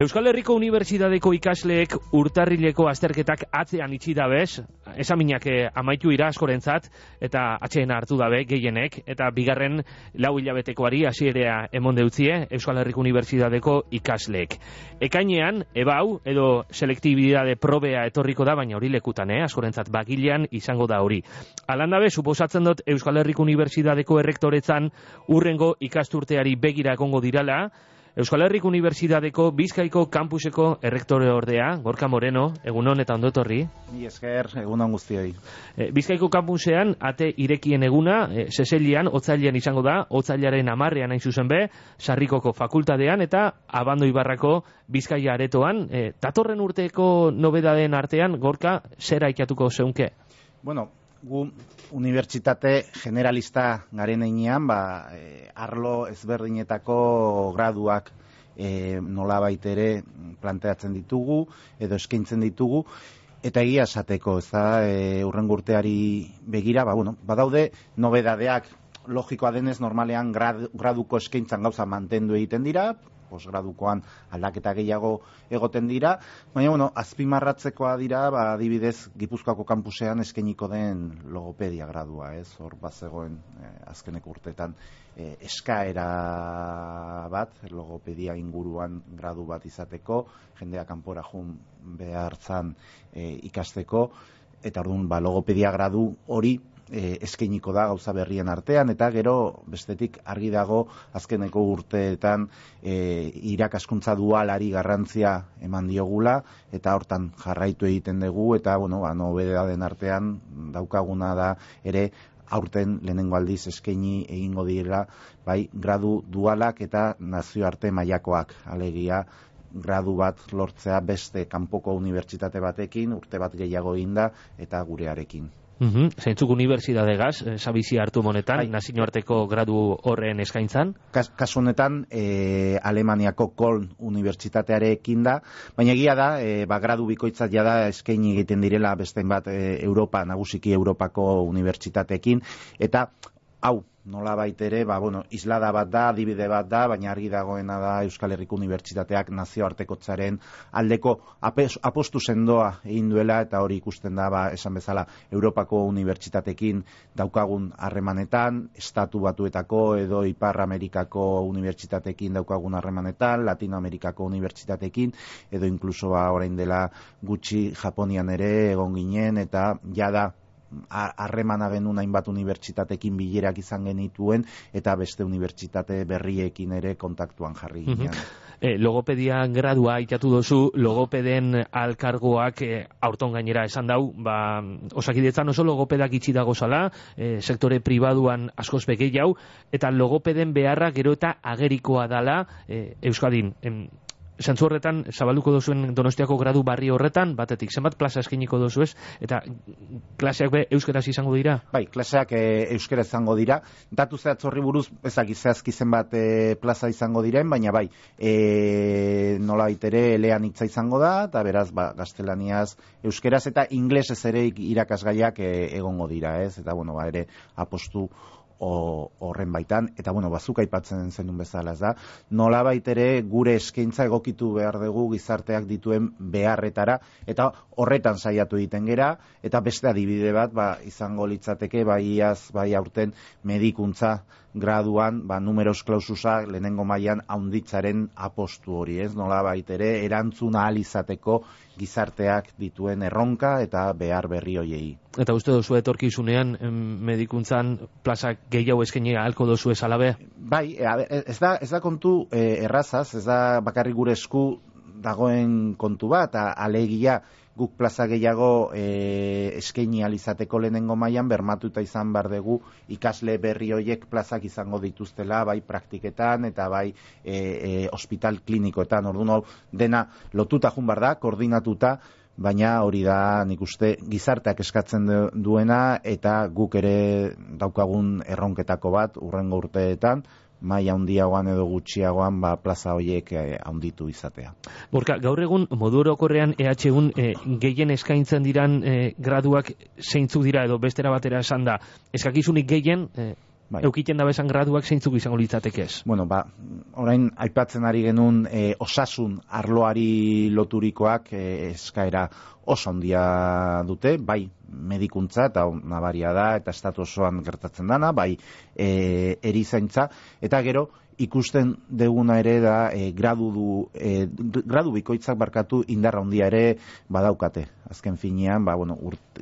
Euskal Herriko Unibertsitateko ikasleek urtarrileko azterketak atzean itxi dabez, esaminak eh, amaitu ira askorentzat, eta atxeen hartu dabe gehienek, eta bigarren lau hilabetekoari hasierea emon deutzie Euskal Herriko Unibertsitateko ikasleek. Ekainean, ebau, edo selektibidade probea etorriko da, baina hori lekutan, eh? askorentzat bagilean izango da hori. Alan dabe, suposatzen dut Euskal Herriko Unibertsitateko errektoretzan urrengo ikasturteari begira egongo dirala, Euskal Herriko Unibertsitateko Bizkaiko kampuseko errektore ordea, Gorka Moreno, egunon eta ondotorri. Ni esker, egunon guztioi. E, Bizkaiko kampusean, ate irekien eguna, e, seselian, otzailean izango da, otzailaren amarrean hain zuzen be, sarrikoko fakultadean eta abando ibarrako Bizkaia aretoan. E, tatorren urteko nobedaden artean, Gorka, zera ikatuko zeunke? Bueno, gu unibertsitate generalista garen einean, ba, e, arlo ezberdinetako graduak e, nola baitere planteatzen ditugu, edo eskaintzen ditugu, eta egia esateko, ez da, e, urrengurteari begira, ba, bueno, badaude nobedadeak. Logikoa denez normalean graduko eskaintzan gauza mantendu egiten dira, posgradukoan aldaketa gehiago egoten dira, baina bueno, azpimarratzekoa dira, ba adibidez Gipuzkoako kanpusean eskainiko den logopedia gradua, ez? Hor bazegoen eh, azkeneko urteetan eh, eskaera bat logopedia inguruan gradu bat izateko, jendea kanpora jun behartzan eh, ikasteko eta orduan ba logopedia gradu hori e, eskainiko da gauza berrien artean eta gero bestetik argi dago azkeneko urteetan e, irakaskuntza dualari garrantzia eman diogula eta hortan jarraitu egiten dugu eta bueno ba den artean daukaguna da ere aurten lehenengo aldiz eskaini egingo dira bai gradu dualak eta nazioarte mailakoak alegia gradu bat lortzea beste kanpoko unibertsitate batekin urte bat gehiago inda eta gurearekin. Mm Zeintzuk unibertsitate gaz, eh, sabizi hartu monetan, nazio arteko gradu horren eskaintzan? Kas, kasu honetan, e, Alemaniako Koln unibertsitatearekin da, baina egia da, e, ba, gradu bikoitzat jada eskaini egiten direla bestein bat Europa, nagusiki Europako unibertsitateekin, eta hau, nola baitere, ba, bueno, islada bat da, adibide bat da, baina argi dagoena da Euskal Herriko Unibertsitateak nazioartekotzaren aldeko apostu sendoa egin duela eta hori ikusten da, ba, esan bezala, Europako Unibertsitatekin daukagun harremanetan, Estatu Batuetako edo Ipar Amerikako Unibertsitatekin daukagun harremanetan, Latinoamerikako Unibertsitatekin, edo inkluso ba, orain dela gutxi Japonian ere egon ginen, eta jada harremana genuen hainbat unibertsitatekin bilerak izan genituen eta beste unibertsitate berriekin ere kontaktuan jarri ginean. E, logopedia gradua itatu dozu, logopeden alkargoak e, aurton gainera esan dau, ba, osakidetzan oso logopedak itxi dago zala, e, sektore pribaduan askoz begei jau, eta logopeden beharra gero eta agerikoa dala e, Euskadin. Em, Zantzu horretan, zabalduko dozuen donostiako gradu barri horretan, batetik, zenbat plaza eskiniko dozu ez, eta klaseak be euskeraz izango dira? Bai, klaseak e, euskera izango dira. Datu zehatz horri buruz, ezak izazki zenbat e, plaza izango diren, baina bai, e, nola baitere elean hitza izango da, eta beraz, ba, gaztelaniaz euskeraz, eta inglesez ere irakasgaiak e, egongo dira, ez? Eta, bueno, ba, ere, apostu horren baitan, eta bueno, bazuk aipatzen zenun bezala, ez da, nola baitere gure eskaintza egokitu behar dugu gizarteak dituen beharretara, eta horretan saiatu egiten gera, eta beste adibide bat, ba, izango litzateke, bai iaz, bai aurten medikuntza graduan, ba, numeros klaususa lehenengo mailan haunditzaren apostu hori, ez? Nola baitere, erantzuna alizateko gizarteak dituen erronka eta behar berri hoiei. Eta uste dozu etorkizunean medikuntzan plazak gehiago eskenea ahalko dozu ez alabe? Bai, ez da, ez da kontu eh, errazaz, ez da bakarrik gure esku dagoen kontu bat, alegia guk plaza gehiago e, eskaini alizateko lehenengo mailan bermatuta izan bar dugu ikasle berri hoiek plazak izango dituztela bai praktiketan eta bai e, e, hospital klinikoetan. Orduan dena lotuta jun bar da koordinatuta baina hori da nik uste gizarteak eskatzen duena eta guk ere daukagun erronketako bat urrengo urteetan mai handiagoan edo gutxiagoan ba, plaza horiek eh, handitu izatea. Borka, gaur egun modu orokorrean EH1 eh, gehien eskaintzen diran eh, graduak zeintzu dira edo bestera batera esan da, eskakizunik gehien Bai. Eukiten da bezan graduak zeintzuk izango litzateke ez? Bueno, ba, orain aipatzen ari genuen e, osasun arloari loturikoak e, eskaera oso handia dute, bai medikuntza eta nabaria da eta estatu osoan gertatzen dana, bai e, erizaintza, eta gero ikusten deguna ere da e, gradu, du, e, gradu bikoitzak barkatu indarra handia ere badaukate. Azken finean, ba, bueno,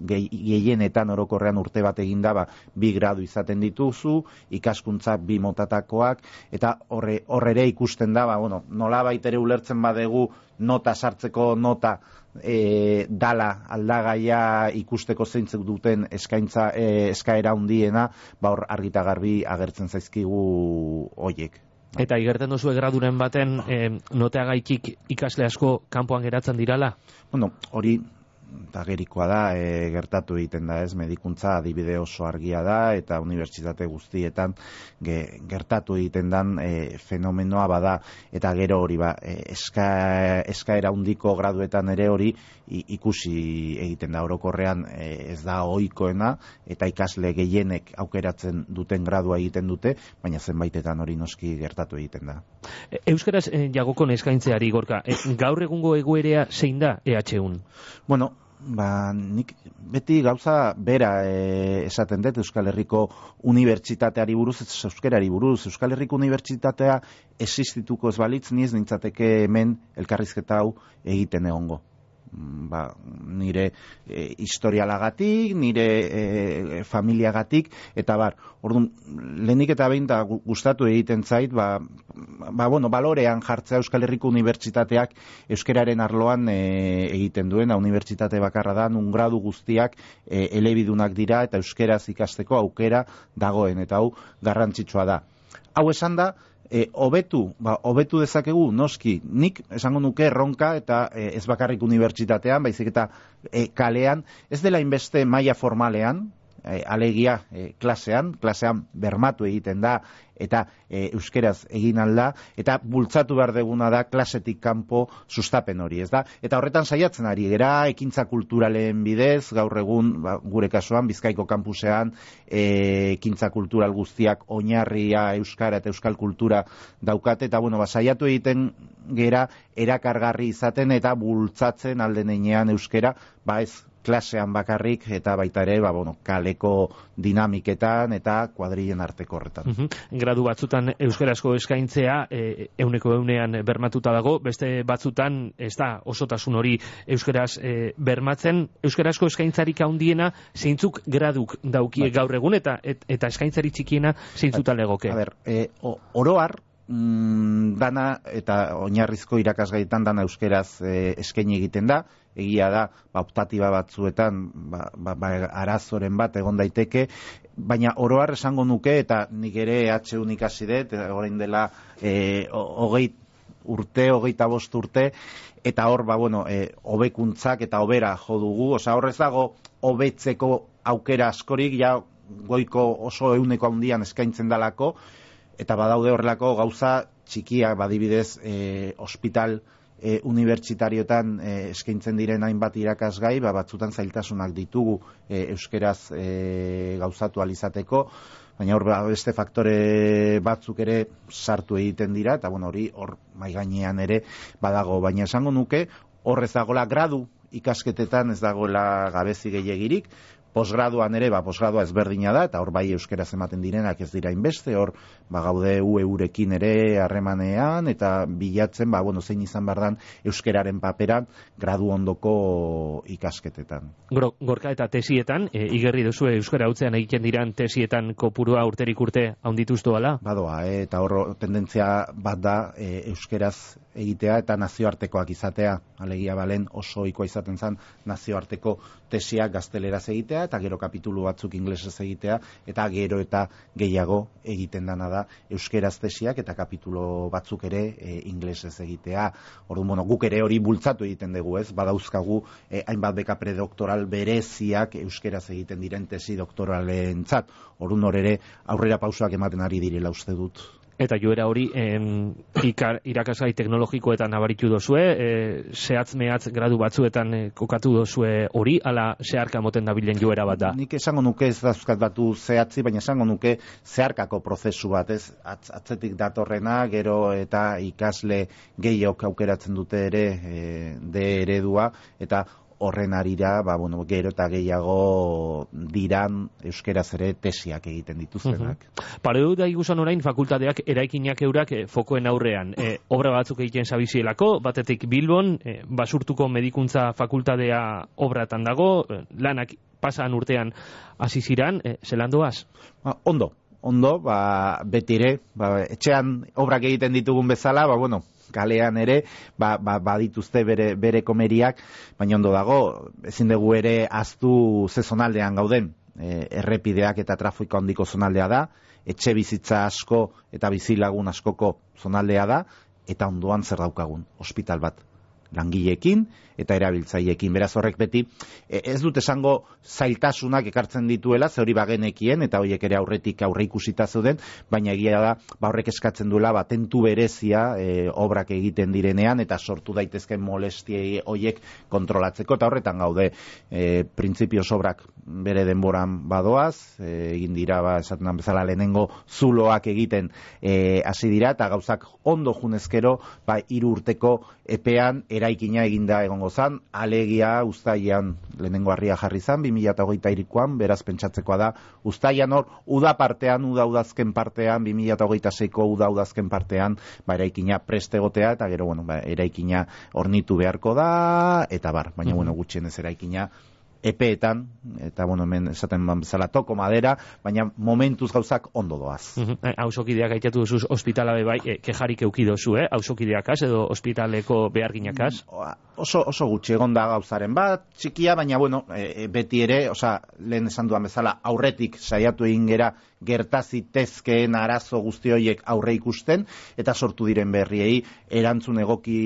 gehienetan orokorrean urte bat eginda, ba, bi gradu izaten dituzu, ikaskuntza bi motatakoak, eta horre, horre ikusten da, ba, bueno, nola baitere ulertzen badegu nota sartzeko nota e, dala aldagaia ikusteko zeintzuk duten eskaintza e, eskaera hundiena, ba hor argita garbi agertzen zaizkigu hoiek. Eta igerten duzu graduren baten e, noteagaikik ikasle asko kanpoan geratzen dirala? Bueno, hori eta gerikoa da, e, gertatu egiten da ez, medikuntza adibide oso argia da, eta unibertsitate guztietan gertatu egiten dan e, fenomenoa bada, eta gero hori ba, e, eska, eskaera undiko graduetan ere hori ikusi egiten da, orokorrean e, ez da oikoena, eta ikasle gehienek aukeratzen duten gradua egiten dute, baina zenbaitetan hori noski gertatu egiten da. Euskaraz e, jagoko neskaintzeari gorka, e, gaur egungo egoerea zein da EH1? Bueno, ba, nik beti gauza bera e, esaten dut Euskal Herriko Unibertsitateari buruz, ez Euskarari buruz, Euskal Herriko Unibertsitatea existituko ez balitz, ni ez nintzateke hemen elkarrizketa hau egiten egongo. Mm, ba, nire e, historialagatik, nire e, familiagatik, eta bar, orduan, lehenik eta behin da gustatu egiten zait, ba, ba, bueno, balorean jartzea Euskal Herriko Unibertsitateak euskararen arloan e, egiten duena, unibertsitate bakarra da, nun gradu guztiak e, elebidunak dira, eta euskaraz ikasteko aukera dagoen, eta hau garrantzitsua da. Hau esan da, e, obetu, ba, obetu dezakegu, noski, nik esango nuke erronka eta e, ez bakarrik unibertsitatean, baizik eta e, kalean, ez dela inbeste maila formalean, e, alegia e, klasean, klasean bermatu egiten da eta e, euskeraz egin alda eta bultzatu behar deguna da klasetik kanpo sustapen hori, ez da? Eta horretan saiatzen ari gera, ekintza kulturalen bidez, gaur egun, ba, gure kasuan, Bizkaiko kampusean, e, ekintza kultural guztiak oinarria euskara eta euskal kultura daukate, eta bueno, ba, saiatu egiten gera erakargarri izaten eta bultzatzen aldenean euskera, ba ez klasean bakarrik eta baita ere ba, bueno, kaleko dinamiketan eta kuadrilen arteko horretan. Gradu batzutan euskarazko eskaintzea e, euneko eunean bermatuta dago, beste batzutan ez da osotasun hori euskaraz e, bermatzen, euskarazko eskaintzarik handiena zeintzuk graduk daukie bai. gaur egun eta eta eskaintzari txikiena zeintzuta bai. legoke. A ber, e, oroar mm, dana eta oinarrizko irakasgaitan dana euskeraz e, eskaini egiten da, egia da, ba, optatiba batzuetan, ba, ba, ba, arazoren bat egon daiteke, baina oroar esango nuke, eta nik ere EH unikasi dut, orain dela e, hogei urte, hogeita bost urte, eta hor, ba, bueno, e, obekuntzak eta obera jo dugu, oza, horrez dago, hobetzeko aukera askorik, ja, goiko oso euneko handian eskaintzen dalako, eta badaude horrelako gauza txikia badibidez e, ospital e, unibertsitariotan e, eskaintzen diren hainbat irakasgai, ba, batzutan zailtasunak ditugu e, euskeraz e, gauzatu alizateko, baina hor ba, beste faktore batzuk ere sartu egiten dira, eta bueno, hori hor maiganean ere badago, baina esango nuke, horrez dagoela gradu ikasketetan ez dagoela gabezi gehiagirik, posgraduan ere, ba, posgradua ezberdina da, eta hor bai euskera ematen direnak ez dira inbeste, hor ba, gaude ue urekin ere harremanean, eta bilatzen, ba, bueno, zein izan bardan euskeraren paperan gradu ondoko ikasketetan. gorka eta tesietan, e, igerri duzu euskara utzean egiten diran tesietan kopurua urterik urte haundituz doala? Badoa, e, eta hor tendentzia bat da e, euskeraz egitea eta nazioartekoak izatea, alegia balen oso ikoa izaten zen nazioarteko tesiak gazteleraz egitea, eta gero kapitulu batzuk inglesez egitea, eta gero eta gehiago egiten dana da euskeraz tesiak eta kapitulo batzuk ere e, inglesez egitea. Orduan, bueno, guk ere hori bultzatu egiten dugu, ez? Badauzkagu e, hainbat beka predoktoral bereziak euskeraz egiten diren tesi doktoralentzat. Orduan hor ere aurrera pausoak ematen ari direla uste dut. Eta joera hori en, ikar, irakasgai teknologikoetan nabaritu dozue, e, zehatz mehatz gradu batzuetan e, kokatu dozue hori, ala zeharka moten dabilen joera bat da? Nik esango nuke ez dauzkat batu zehatzi, baina esango nuke zeharkako prozesu bat, ez atzetik datorrena, gero eta ikasle gehiok aukeratzen dute ere e, de eredua, eta horren arira, ba, bueno, gero eta gehiago diran euskeraz ere tesiak egiten dituztenak. Uh -huh. Pare da igusan orain fakultateak eraikinak eurak eh, fokoen aurrean. Eh, obra batzuk egiten zabizielako, batetik Bilbon, eh, basurtuko medikuntza fakultadea obratan dago, eh, lanak pasan urtean hasi ziran, eh, zelan doaz? Ba, ondo, ondo, ba, betire, ba, etxean obrak egiten ditugun bezala, ba, bueno, kalean ere, ba, ba, badituzte bere, bere komeriak, baina ondo dago, ezin dugu ere aztu ze zonaldean gauden, e, errepideak eta trafiko handiko zonaldea da, etxe bizitza asko eta bizilagun askoko zonaldea da, eta ondoan zer daukagun, ospital bat langileekin eta erabiltzaileekin. Beraz horrek beti e, ez dut esango zailtasunak ekartzen dituela, ze hori bagenekien eta horiek ere aurretik aurre ikusita zeuden, baina egia da ba horrek eskatzen duela batentu berezia e, obrak egiten direnean eta sortu daitezken molestiei horiek kontrolatzeko eta horretan gaude e, printzipio sobrak bere denboran badoaz, e, egin dira ba esaten bezala lehenengo zuloak egiten e, hasi dira eta gauzak ondo junezkero ba hiru urteko epean eraikina eginda egongo zan, alegia ustaian lehenengo harria jarri zan, 2008an, beraz pentsatzekoa da, ustaian hor, uda partean, uda udazken partean, 2008ko uda udazken partean, ba, eraikina prestegotea, eta gero, bueno, ba, eraikina ornitu beharko da, eta bar, baina, bueno, gutxien ez eraikina, epeetan, eta bueno, hemen esaten ban bezala toko madera, baina momentuz gauzak ondo doaz. Hausokideak aitatu duzuz ospitala bai, e, kejarik eukidozu, eh? Hausokideak edo ospitaleko beharginakaz? Oso, oso gutxi egon da gauzaren bat, txikia, baina bueno, e, e, beti ere, osa, lehen esan duan bezala, aurretik saiatu egin gera gertazitezkeen arazo guzti horiek aurre ikusten, eta sortu diren berriei, erantzun egoki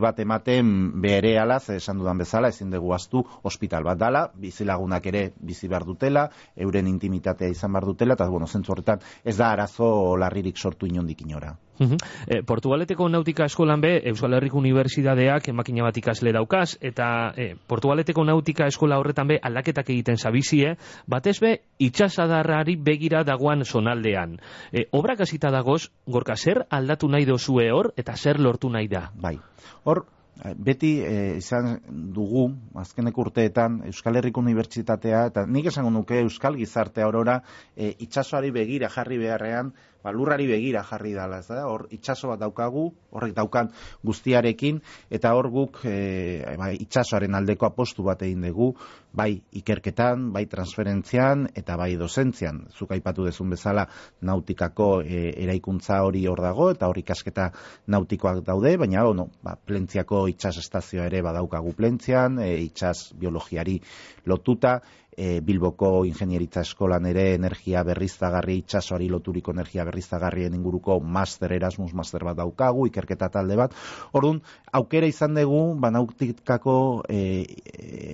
bat ematen bere alaz, esan dudan bezala, ezin dugu astu, ospital bat dala, bizilagunak ere bizi behar dutela, euren intimitatea izan behar dutela, eta bueno, zentzu horretan ez da arazo larririk sortu inondik inora. E, Portugaleteko nautika eskolan be, Euskal Herriko Unibertsitateak emakina bat ikasle daukaz, eta e, Portugaleteko nautika eskola horretan be aldaketak egiten zabizie, batez be, itxasadarrari begira dagoan zonaldean. E, obrak hasita dagoz, gorka zer aldatu nahi dozue hor, eta zer lortu nahi da? Bai, hor, beti e, izan dugu, azkeneko urteetan, Euskal Herriko Unibertsitatea, eta nik esango nuke Euskal Gizarte aurora, e, itxasoari begira jarri beharrean, ba, lurrari begira jarri dala, ez da? Hor itsaso bat daukagu, horrek daukan guztiarekin eta hor guk e, ba, itsasoaren aldeko apostu bat egin dugu, bai ikerketan, bai transferentzian eta bai dozentzian. Zuk aipatu dezun bezala nautikako e, eraikuntza hori hor dago eta hor ikasketa nautikoak daude, baina ono, ba, plentziako itsas estazioa ere badaukagu plentzian, e, itsas biologiari lotuta, e, Bilboko ingenieritza eskolan ere energia berriztagarri itsasoari loturiko energia berriztagarrien inguruko master Erasmus master bat daukagu, ikerketa talde bat. Orduan, aukera izan dugu banautikako e,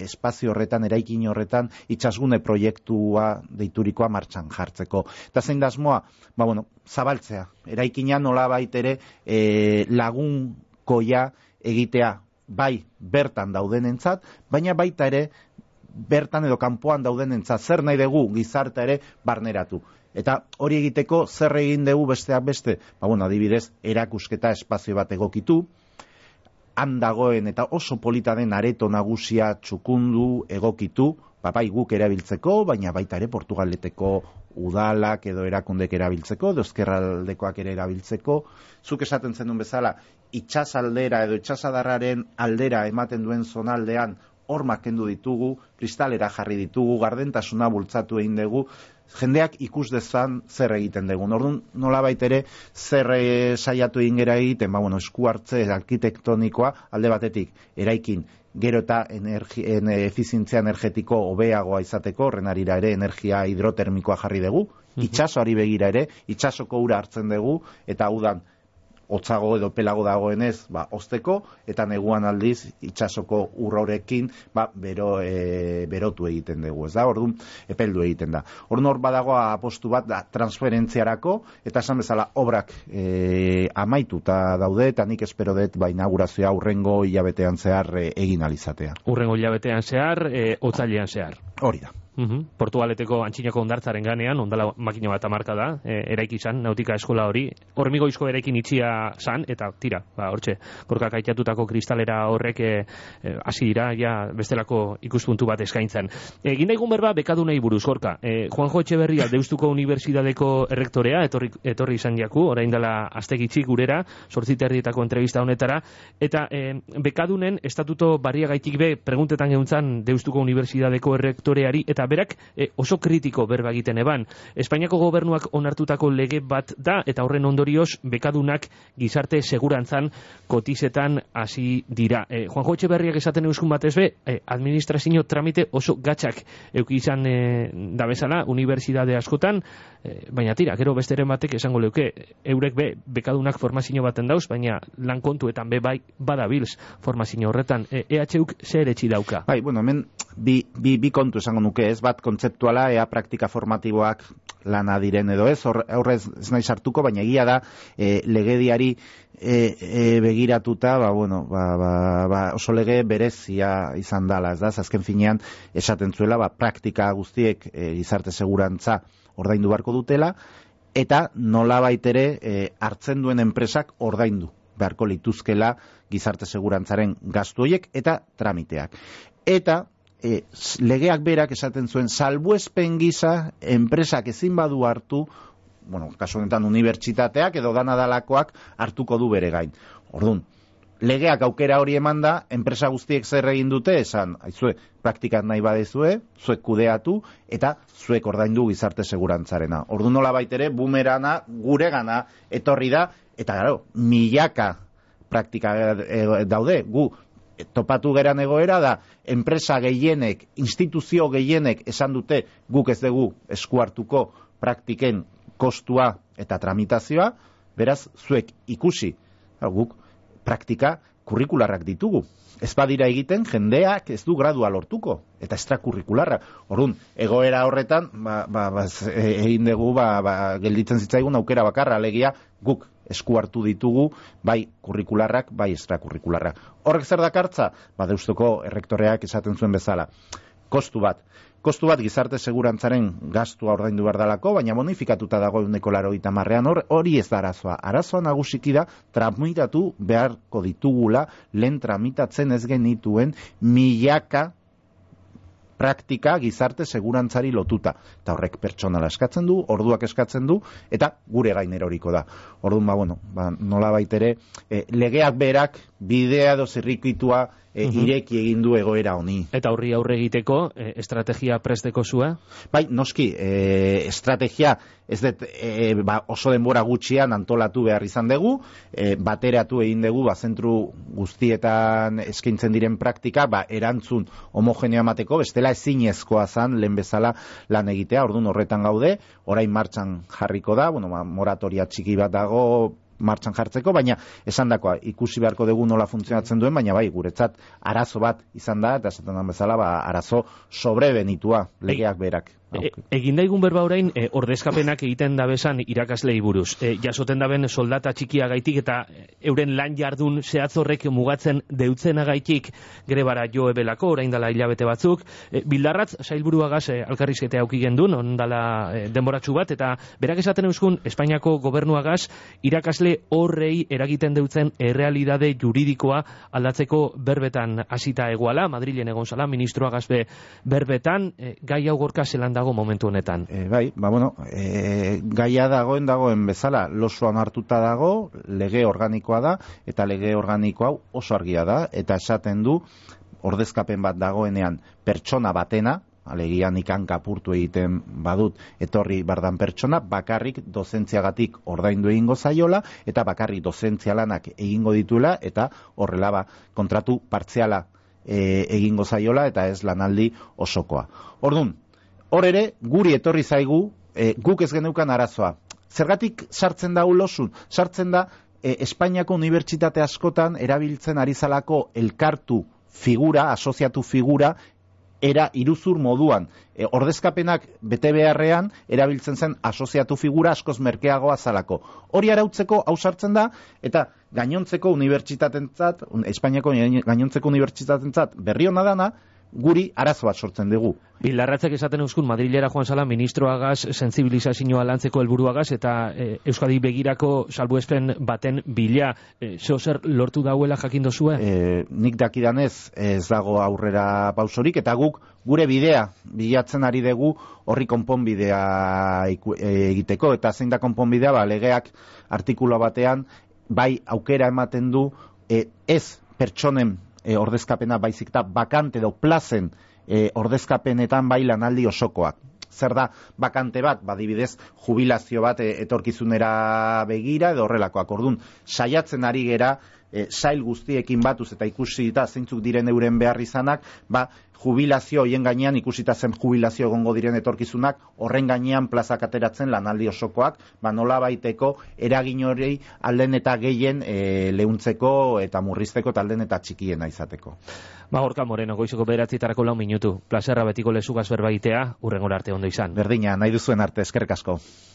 espazio horretan, eraikin horretan, itsasgune proiektua deiturikoa martxan jartzeko. Eta zein da asmoa? Ba, bueno, zabaltzea. Eraikina nola baitere e, lagun koia egitea bai bertan daudenentzat, baina baita ere bertan edo kanpoan daudenentza zer nahi dugu gizarte ere barneratu. Eta hori egiteko zer egin dugu besteak beste, ba bueno, adibidez, erakusketa espazio bat egokitu, han dagoen eta oso polita den areto nagusia txukundu egokitu, ba bai guk erabiltzeko, baina baita ere Portugaleteko udalak edo erakundek erabiltzeko, dozkerraldekoak ere erabiltzeko, zuk esaten zenun bezala, itxasaldera edo itxasadarraren aldera ematen duen zonaldean hormak kendu ditugu, kristalera jarri ditugu, gardentasuna bultzatu egin dugu, jendeak ikus dezan zer egiten dugu. Orduan nola ere zer e, saiatu egin gera egiten, ba, bueno, esku hartze arkitektonikoa alde batetik eraikin. Gero eta energi, en, efizientzia energetiko hobeagoa izateko, renarira ere energia hidrotermikoa jarri dugu, itxasoari begira ere, itxasoko ura hartzen dugu, eta udan hotzago edo pelago dagoenez, ba, ozteko, eta neguan aldiz, itxasoko urrorekin, ba, bero, e, berotu egiten dugu, ez da, orduan, epeldu egiten da. Orduan hor badago apostu bat, da, transferentziarako, eta esan bezala, obrak e, amaituta daude, eta nik espero dut, ba, inaugurazioa urrengo hilabetean zehar e, egin alizatea. Urrengo hilabetean zehar, e, otzailean zehar. Hori da. Uhum. Portugaleteko antxinako ondartzaren ganean, ondala makina bat amarka da, e, eraiki zan, nautika eskola hori, hormigoizko eraikin itxia zan, eta tira, ba, hortxe, gorkak aitatutako kristalera horrek e, e, hasi dira, ja, bestelako ikuspuntu bat eskaintzen. Egin daigun berba, bekadu nahi buruz, gorka, e, Juanjo Etxeberria, Deustuko Unibertsitateko errektorea, etorri, etorri izan jaku, orain dela astegitxik gurera, sortziterrietako entrevista honetara, eta e, bekadunen, estatuto barriagaitik be, preguntetan geuntzan, Deustuko Unibertsitateko errektoreari, eta berak e, oso kritiko berba egiten eban. Espainiako gobernuak onartutako lege bat da eta horren ondorioz bekadunak gizarte segurantzan kotizetan hasi dira. E, Juanjo Etxeberriak esaten euskun batez be, e, administrazio tramite oso gatxak euki izan e, da bezala, unibertsitate askotan, e, baina tira, gero besteren batek esango leuke, eurek be, bekadunak formazio baten dauz, baina lan kontuetan be bai badabils formazio horretan. E, EHUk zer etxi dauka? Bai, bueno, hemen bi, bi, bi kontu esango nuke ez, bat kontzeptuala, ea praktika formatiboak lana diren edo ez, horrez ez nahi sartuko, baina egia da e, legediari e, e, begiratuta, ba, bueno, ba, ba, ba, oso lege berezia izan dala, ez da, azken finean esaten zuela, ba, praktika guztiek e, gizarte segurantza ordaindu beharko dutela, eta nola baitere e, hartzen duen enpresak ordaindu beharko lituzkela gizarte segurantzaren gastu horiek eta tramiteak. Eta e, legeak berak esaten zuen salbuespen gisa enpresak ezin badu hartu bueno, kasu honetan unibertsitateak edo danadalakoak hartuko du bere gain. Ordun, legeak aukera hori eman da, enpresa guztiek zer egin dute, esan, aizue, praktikat nahi badezue, zuek kudeatu, eta zuek ordaindu gizarte segurantzarena. Ordu nola baitere, bumerana, gure gana, etorri da, eta gero, milaka praktika e, daude, gu topatu geran egoera da enpresa gehienek, instituzio gehienek esan dute guk ez dugu eskuartuko praktiken kostua eta tramitazioa, beraz zuek ikusi guk praktika kurrikularrak ditugu. Ez badira egiten jendeak ez du gradua lortuko eta extrakurrikularra. Orrun, egoera horretan, ba, ba, ba, egin dugu, ba, ba, gelditzen zitzaigun aukera bakarra, alegia guk esku hartu ditugu, bai kurrikularrak, bai extrakurrikularrak. Horrek zer dakartza? Ba, deustoko errektoreak esaten zuen bezala. Kostu bat. Kostu bat gizarte segurantzaren gastua ordaindu behar dalako, baina bonifikatuta dago euneko laro marrean hori ez da arazoa. Arazoa nagusiki da tramitatu beharko ditugula lehen tramitatzen ez genituen milaka praktika gizarte segurantzari lotuta. Eta horrek pertsonala eskatzen du, orduak eskatzen du, eta gure gainer horiko da. Orduan, ba, bueno, ba, nola baitere, e, legeak berak bidea edo zirrikitua e, ireki egin du egoera honi. Eta horri aurre egiteko e, estrategia presteko zua? Bai, noski, e, estrategia ez dut e, ba, oso denbora gutxian antolatu behar izan dugu, e, bateratu egin dugu, ba, zentru guztietan eskaintzen diren praktika, ba, erantzun homogeneo emateko, bestela ezinezkoa zan lehen bezala lan egitea, orduan horretan gaude, orain martxan jarriko da, bueno, ba, moratoria txiki bat dago, martxan jartzeko, baina esan dakoa, ikusi beharko dugu nola funtzionatzen duen, baina bai, guretzat arazo bat izan da, eta esaten bezala, ba, arazo sobrebenitua legeak berak. E, egin daigun berba orain, e, ordezkapenak egiten dabesan irakaslei buruz. E, jasoten daben soldata txikia gaitik eta euren lan jardun zehatzorrek mugatzen deutzen agaitik grebara jo ebelako, orain dala hilabete batzuk. E, bildarratz, sailburuagaz, e, alkarrizkete auki gendun, ondala e, denboratxu bat, eta berak esaten euskun, Espainiako gobernuagaz, irakasle horrei eragiten deutzen errealidade juridikoa aldatzeko berbetan hasita eguala, Madrilen egon zala, ministroagaz be berbetan, e, gai hau gorka zelan dago momentu honetan. E, bai, ba, bueno, e, gaia dagoen dagoen bezala, losoan hartuta dago, lege organikoa da, eta lege organiko hau oso argia da, eta esaten du, ordezkapen bat dagoenean pertsona batena, alegian ikan kapurtu egiten badut etorri bardan pertsona, bakarrik dozentziagatik ordaindu egingo zaiola, eta bakarrik dozentzialanak egingo dituela, eta horrela ba, kontratu partziala e, egingo zaiola, eta ez lanaldi osokoa. Ordun, hor ere, guri etorri zaigu, e, guk ez geneukan arazoa. Zergatik sartzen da ulosun? Sartzen da e, Espainiako unibertsitate askotan erabiltzen ari zalako elkartu figura, asoziatu figura, era iruzur moduan. E, ordezkapenak bete beharrean erabiltzen zen asoziatu figura askoz merkeagoa zalako. Hori arautzeko hausartzen da, eta gainontzeko unibertsitatentzat, Espainiako gainontzeko unibertsitatentzat berri hona dana, guri arazo bat sortzen dugu. Bilarratzek esaten euskun Madrilera joan zala ministroagaz sensibilizazioa lantzeko helburuagaz eta e, Euskadi begirako salbuespen baten bila e, zer lortu dauela jakin dozue? E, nik dakidanez ez dago aurrera pausorik eta guk gure bidea bilatzen ari dugu horri konponbidea egiteko eta zein da konponbidea ba, legeak artikula batean bai aukera ematen du e, ez pertsonen e, ordezkapena baizik eta bakante edo plazen e, ordezkapenetan bai lanaldi osokoak. Zer da, bakante bat, badibidez, jubilazio bat e, etorkizunera begira edo horrelakoak. Ordun saiatzen ari gera, e, sail guztiekin batuz eta ikusi eta zeintzuk diren euren behar izanak, ba, jubilazio hoien gainean ikusita zen jubilazio egongo diren etorkizunak horren gainean plazak ateratzen lanaldi osokoak, ba nola baiteko eragin hori alden eta gehien e, leuntzeko eta murrizteko talden eta txikiena izateko. Ba, Gorka Moreno, goizoko beratzitarako lau minutu. Plazerra betiko lezugaz berbaitea, urrengor arte ondo izan. Berdina, nahi duzuen arte, eskerrik asko.